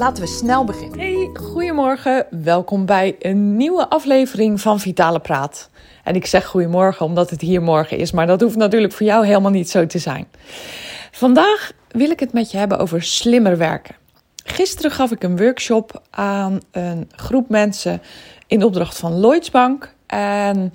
Laten we snel beginnen. Hey, goedemorgen. Welkom bij een nieuwe aflevering van Vitale Praat. En ik zeg goedemorgen omdat het hier morgen is, maar dat hoeft natuurlijk voor jou helemaal niet zo te zijn. Vandaag wil ik het met je hebben over slimmer werken. Gisteren gaf ik een workshop aan een groep mensen in opdracht van Lloyds Bank. En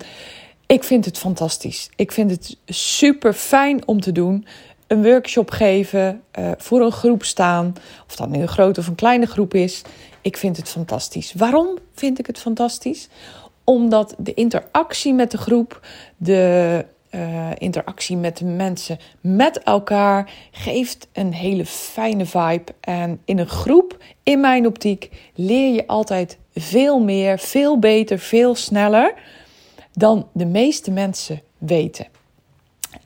ik vind het fantastisch. Ik vind het super fijn om te doen een workshop geven, uh, voor een groep staan, of dat nu een grote of een kleine groep is. Ik vind het fantastisch. Waarom vind ik het fantastisch? Omdat de interactie met de groep, de uh, interactie met de mensen, met elkaar, geeft een hele fijne vibe. En in een groep, in mijn optiek, leer je altijd veel meer, veel beter, veel sneller dan de meeste mensen weten.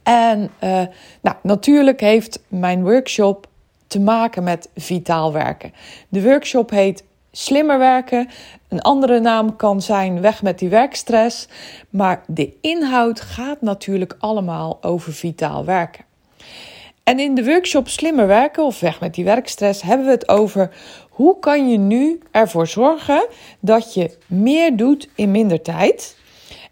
En uh, nou, natuurlijk heeft mijn workshop te maken met vitaal werken. De workshop heet Slimmer werken. Een andere naam kan zijn Weg met die werkstress. Maar de inhoud gaat natuurlijk allemaal over vitaal werken. En in de workshop Slimmer werken of Weg met die werkstress hebben we het over hoe kan je nu ervoor zorgen dat je meer doet in minder tijd.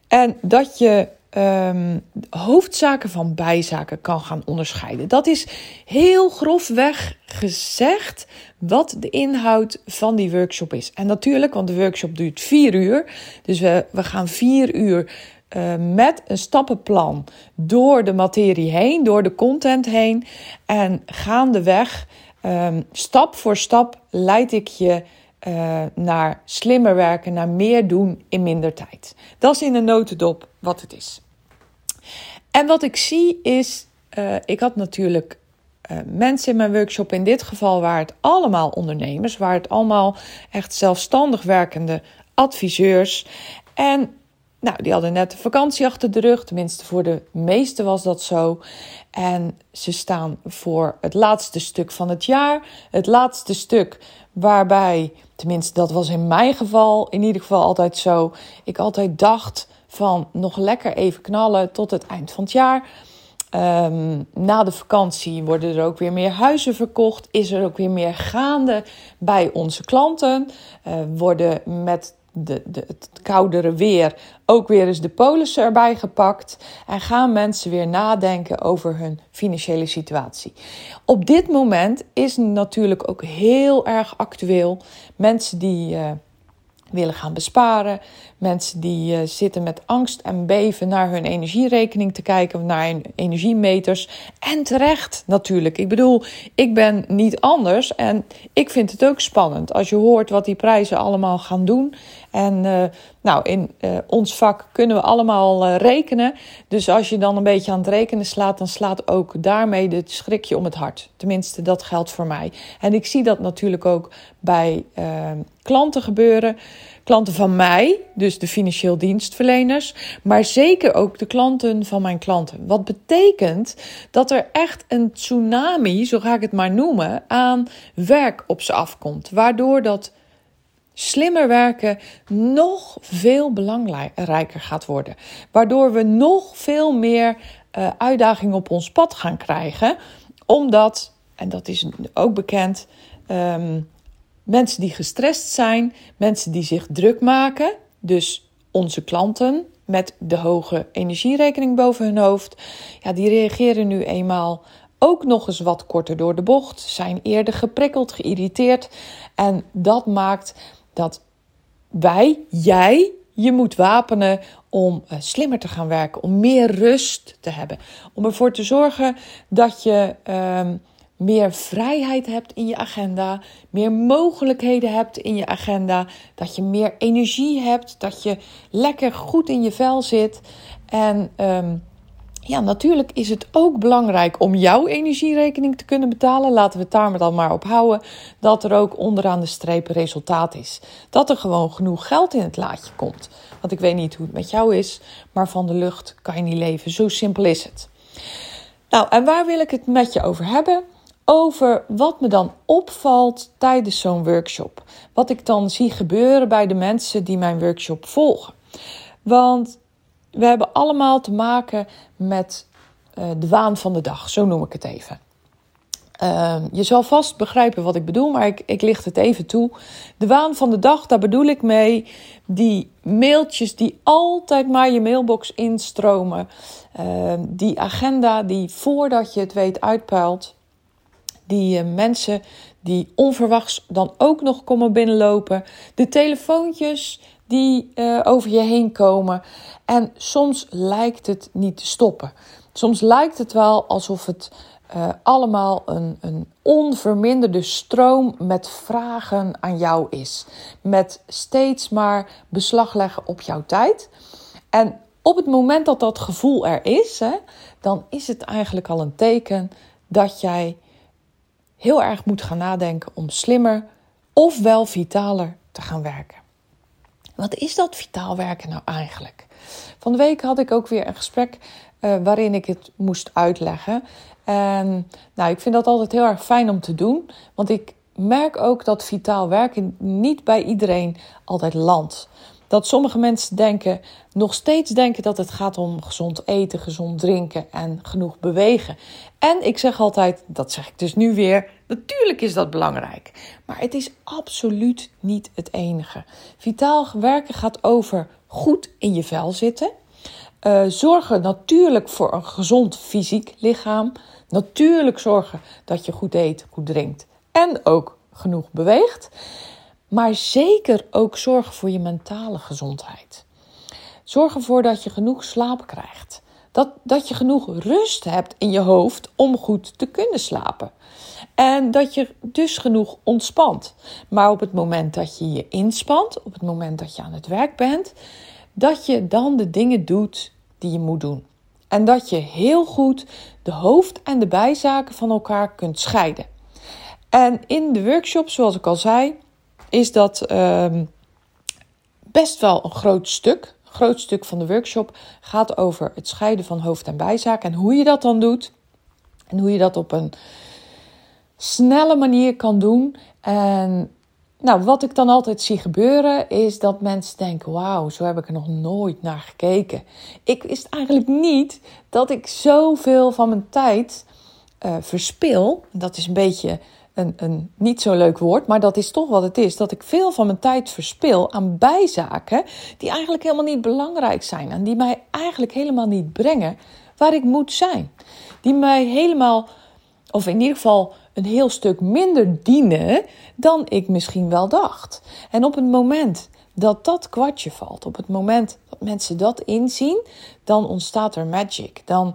En dat je um, hoofdzaken van bijzaken kan gaan onderscheiden. Dat is heel grofweg gezegd wat de inhoud van die workshop is. En natuurlijk, want de workshop duurt vier uur. Dus we, we gaan vier uur uh, met een stappenplan door de materie heen, door de content heen. En gaandeweg, um, stap voor stap, leid ik je uh, naar slimmer werken, naar meer doen in minder tijd. Dat is in een notendop wat het is. En wat ik zie is, uh, ik had natuurlijk uh, mensen in mijn workshop, in dit geval waren het allemaal ondernemers, waren het allemaal echt zelfstandig werkende adviseurs. En nou, die hadden net de vakantie achter de rug, tenminste voor de meesten was dat zo. En ze staan voor het laatste stuk van het jaar, het laatste stuk waarbij, tenminste dat was in mijn geval in ieder geval altijd zo, ik altijd dacht van nog lekker even knallen tot het eind van het jaar. Um, na de vakantie worden er ook weer meer huizen verkocht. Is er ook weer meer gaande bij onze klanten. Uh, worden met de, de, het koudere weer ook weer eens de polissen erbij gepakt. En gaan mensen weer nadenken over hun financiële situatie. Op dit moment is natuurlijk ook heel erg actueel. Mensen die. Uh, willen gaan besparen. Mensen die uh, zitten met angst en beven naar hun energierekening te kijken, naar hun energiemeters. En terecht natuurlijk. Ik bedoel, ik ben niet anders en ik vind het ook spannend als je hoort wat die prijzen allemaal gaan doen. En uh, nou, in uh, ons vak kunnen we allemaal rekenen. Dus als je dan een beetje aan het rekenen slaat, dan slaat ook daarmee het schrikje om het hart. Tenminste, dat geldt voor mij. En ik zie dat natuurlijk ook bij klanten gebeuren. Klanten van mij, dus de financieel dienstverleners, maar zeker ook de klanten van mijn klanten. Wat betekent dat er echt een tsunami, zo ga ik het maar noemen, aan werk op ze afkomt. Waardoor dat slimmer werken nog veel belangrijker gaat worden. Waardoor we nog veel meer uh, uitdagingen op ons pad gaan krijgen. Omdat, en dat is ook bekend, um, Mensen die gestrest zijn, mensen die zich druk maken, dus onze klanten met de hoge energierekening boven hun hoofd, ja, die reageren nu eenmaal ook nog eens wat korter door de bocht, zijn eerder geprikkeld, geïrriteerd. En dat maakt dat wij, jij, je moet wapenen om uh, slimmer te gaan werken, om meer rust te hebben. Om ervoor te zorgen dat je. Uh, meer vrijheid hebt in je agenda, meer mogelijkheden hebt in je agenda, dat je meer energie hebt, dat je lekker goed in je vel zit. En um, Ja, natuurlijk is het ook belangrijk om jouw energierekening te kunnen betalen. Laten we het daar dan maar op houden. Dat er ook onderaan de streep resultaat is. Dat er gewoon genoeg geld in het laadje komt. Want ik weet niet hoe het met jou is, maar van de lucht kan je niet leven. Zo simpel is het. Nou, en waar wil ik het met je over hebben? Over wat me dan opvalt tijdens zo'n workshop. Wat ik dan zie gebeuren bij de mensen die mijn workshop volgen. Want we hebben allemaal te maken met uh, de waan van de dag, zo noem ik het even. Uh, je zal vast begrijpen wat ik bedoel, maar ik, ik licht het even toe. De waan van de dag, daar bedoel ik mee die mailtjes die altijd maar je mailbox instromen. Uh, die agenda die voordat je het weet uitpuilt. Die uh, mensen die onverwachts dan ook nog komen binnenlopen. De telefoontjes die uh, over je heen komen. En soms lijkt het niet te stoppen. Soms lijkt het wel alsof het uh, allemaal een, een onverminderde stroom met vragen aan jou is. Met steeds maar beslag leggen op jouw tijd. En op het moment dat dat gevoel er is, hè, dan is het eigenlijk al een teken dat jij heel erg moet gaan nadenken om slimmer of wel vitaler te gaan werken. Wat is dat vitaal werken nou eigenlijk? Van de week had ik ook weer een gesprek uh, waarin ik het moest uitleggen. En nou, ik vind dat altijd heel erg fijn om te doen, want ik merk ook dat vitaal werken niet bij iedereen altijd landt. Dat sommige mensen denken, nog steeds denken dat het gaat om gezond eten, gezond drinken en genoeg bewegen. En ik zeg altijd, dat zeg ik dus nu weer, natuurlijk is dat belangrijk. Maar het is absoluut niet het enige. Vitaal werken gaat over goed in je vel zitten. Uh, zorgen natuurlijk voor een gezond fysiek lichaam. Natuurlijk zorgen dat je goed eet, goed drinkt en ook genoeg beweegt. Maar zeker ook zorgen voor je mentale gezondheid. Zorg ervoor dat je genoeg slaap krijgt. Dat, dat je genoeg rust hebt in je hoofd om goed te kunnen slapen. En dat je dus genoeg ontspant. Maar op het moment dat je je inspant, op het moment dat je aan het werk bent, dat je dan de dingen doet die je moet doen. En dat je heel goed de hoofd- en de bijzaken van elkaar kunt scheiden. En in de workshop, zoals ik al zei, is dat uh, best wel een groot stuk. Groot stuk van de workshop gaat over het scheiden van hoofd- en bijzaken en hoe je dat dan doet. En hoe je dat op een snelle manier kan doen. En nou, wat ik dan altijd zie gebeuren is dat mensen denken: wauw, zo heb ik er nog nooit naar gekeken. Ik wist eigenlijk niet dat ik zoveel van mijn tijd uh, verspil. Dat is een beetje een, een niet zo leuk woord, maar dat is toch wat het is. Dat ik veel van mijn tijd verspil aan bijzaken die eigenlijk helemaal niet belangrijk zijn. En die mij eigenlijk helemaal niet brengen waar ik moet zijn. Die mij helemaal, of in ieder geval een heel stuk minder dienen dan ik misschien wel dacht. En op het moment dat dat kwartje valt, op het moment dat mensen dat inzien, dan ontstaat er magic. Dan,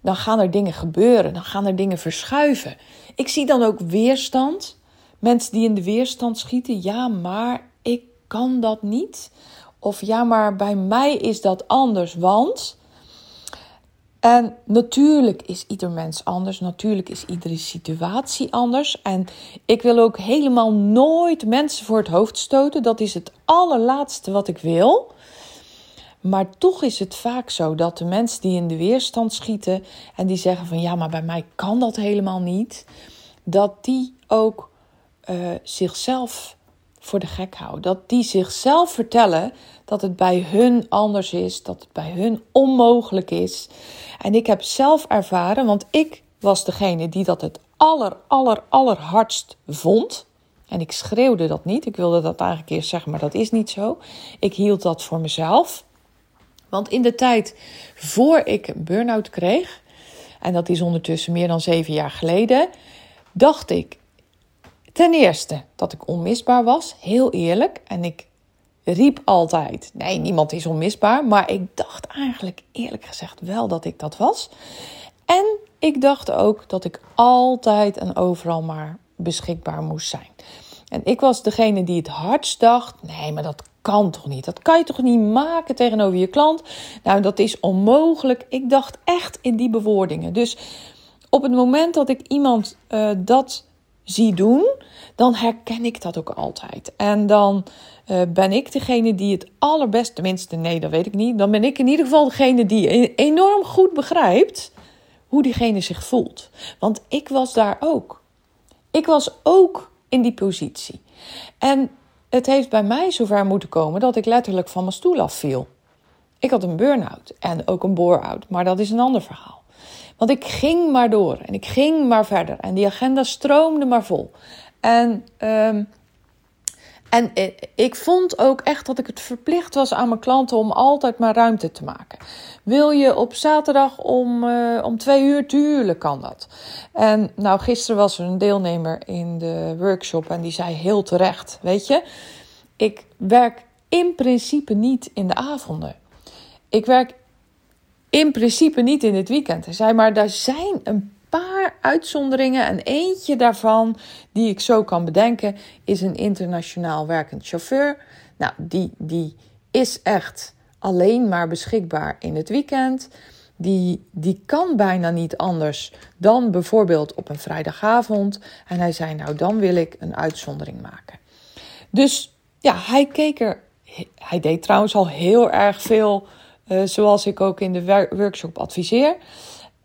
dan gaan er dingen gebeuren, dan gaan er dingen verschuiven. Ik zie dan ook weerstand. Mensen die in de weerstand schieten, ja, maar ik kan dat niet. Of ja, maar bij mij is dat anders, want. En natuurlijk is ieder mens anders. Natuurlijk is iedere situatie anders. En ik wil ook helemaal nooit mensen voor het hoofd stoten. Dat is het allerlaatste wat ik wil. Maar toch is het vaak zo dat de mensen die in de weerstand schieten en die zeggen van ja, maar bij mij kan dat helemaal niet, dat die ook uh, zichzelf voor de gek houden. Dat die zichzelf vertellen dat het bij hun anders is, dat het bij hun onmogelijk is. En ik heb zelf ervaren, want ik was degene die dat het aller, aller, allerhardst vond. En ik schreeuwde dat niet. Ik wilde dat eigenlijk eerst zeggen, maar dat is niet zo. Ik hield dat voor mezelf. Want in de tijd voor ik een burn-out kreeg, en dat is ondertussen meer dan zeven jaar geleden, dacht ik ten eerste dat ik onmisbaar was, heel eerlijk. En ik riep altijd: nee, niemand is onmisbaar. Maar ik dacht eigenlijk eerlijk gezegd wel dat ik dat was. En ik dacht ook dat ik altijd en overal maar beschikbaar moest zijn. En ik was degene die het hardst dacht: nee, maar dat kan toch niet? Dat kan je toch niet maken tegenover je klant? Nou, dat is onmogelijk. Ik dacht echt in die bewoordingen. Dus op het moment dat ik iemand uh, dat zie doen, dan herken ik dat ook altijd. En dan uh, ben ik degene die het allerbest, tenminste, nee, dat weet ik niet. Dan ben ik in ieder geval degene die e-, enorm goed begrijpt hoe diegene zich voelt. Want ik was daar ook. Ik was ook in die positie. En het heeft bij mij zover moeten komen dat ik letterlijk van mijn stoel afviel. Ik had een burn-out en ook een bore-out, maar dat is een ander verhaal. Want ik ging maar door en ik ging maar verder en die agenda stroomde maar vol. En, um, en ik vond ook echt dat ik het verplicht was aan mijn klanten om altijd maar ruimte te maken. Wil je op zaterdag om, uh, om twee uur? Tuurlijk kan dat. En nou, gisteren was er een deelnemer in de workshop en die zei heel terecht: Weet je, ik werk in principe niet in de avonden. Ik werk in principe niet in het weekend. Hij zei, maar daar zijn een uitzonderingen. En eentje daarvan, die ik zo kan bedenken, is een internationaal werkend chauffeur. Nou, die, die is echt alleen maar beschikbaar in het weekend. Die, die kan bijna niet anders dan bijvoorbeeld op een vrijdagavond. En hij zei, nou dan wil ik een uitzondering maken. Dus ja, hij keek er. Hij deed trouwens al heel erg veel uh, zoals ik ook in de workshop adviseer.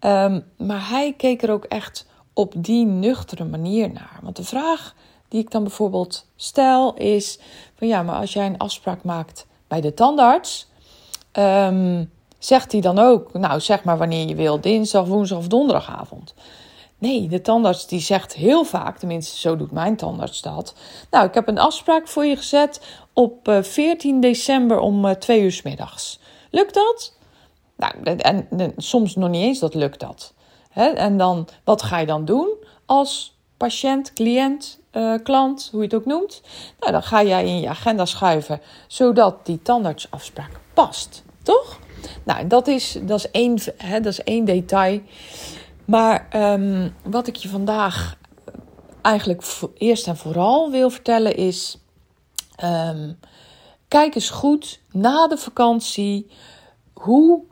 Um, maar hij keek er ook echt op die nuchtere manier naar. Want de vraag die ik dan bijvoorbeeld stel is: van ja, maar als jij een afspraak maakt bij de tandarts, um, zegt hij dan ook, nou zeg maar wanneer je wil, dinsdag, woensdag of donderdagavond. Nee, de tandarts die zegt heel vaak, tenminste zo doet mijn tandarts dat. Nou, ik heb een afspraak voor je gezet op 14 eh, december om 2 eh, uur s middags. Lukt dat? Nou, en, soms nog niet eens dat lukt dat. en dan, wat ga je dan doen als patiënt, cliënt, uh, klant, hoe je het ook noemt? Nou, dan ga jij in je agenda schuiven, zodat die tandartsafspraak past, toch? Nou, dat is, dat is, één, dat is één detail. Maar um, wat ik je vandaag eigenlijk eerst en vooral wil vertellen is... Um, Kijk eens goed na de vakantie. Hoe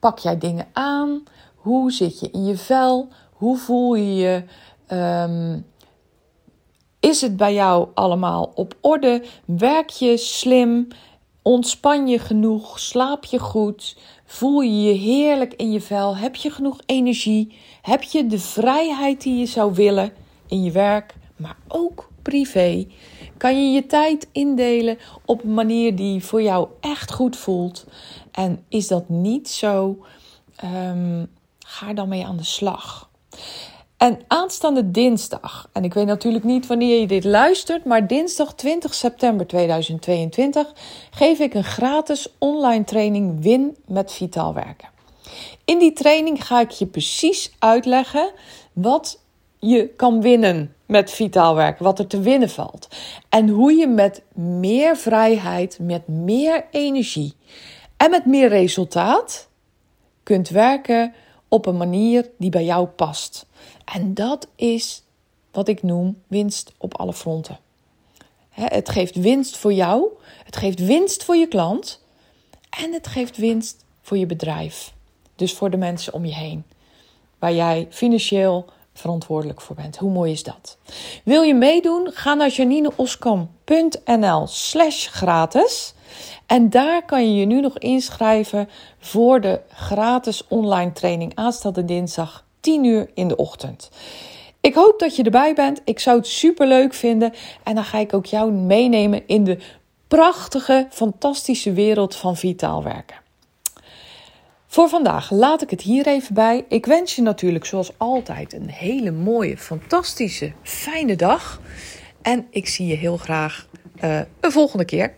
pak jij dingen aan? Hoe zit je in je vel? Hoe voel je je? Um, is het bij jou allemaal op orde? Werk je slim? Ontspan je genoeg? Slaap je goed? Voel je je heerlijk in je vel? Heb je genoeg energie? Heb je de vrijheid die je zou willen in je werk, maar ook privé? Kan je je tijd indelen op een manier die voor jou echt goed voelt? En is dat niet zo? Um, ga dan mee aan de slag. En aanstaande dinsdag, en ik weet natuurlijk niet wanneer je dit luistert, maar dinsdag 20 september 2022 geef ik een gratis online training Win met Vitaal Werken. In die training ga ik je precies uitleggen wat je kan winnen met vitaal werken, wat er te winnen valt. En hoe je met meer vrijheid, met meer energie en met meer resultaat kunt werken op een manier die bij jou past. En dat is wat ik noem winst op alle fronten. Het geeft winst voor jou, het geeft winst voor je klant en het geeft winst voor je bedrijf. Dus voor de mensen om je heen, waar jij financieel verantwoordelijk voor bent. Hoe mooi is dat? Wil je meedoen? Ga naar janineoskam.nl slash gratis. En daar kan je je nu nog inschrijven voor de gratis online training aanstaande dinsdag 10 uur in de ochtend. Ik hoop dat je erbij bent. Ik zou het super leuk vinden. En dan ga ik ook jou meenemen in de prachtige, fantastische wereld van vitaal werken. Voor vandaag laat ik het hier even bij. Ik wens je natuurlijk zoals altijd een hele mooie, fantastische, fijne dag. En ik zie je heel graag uh, een volgende keer.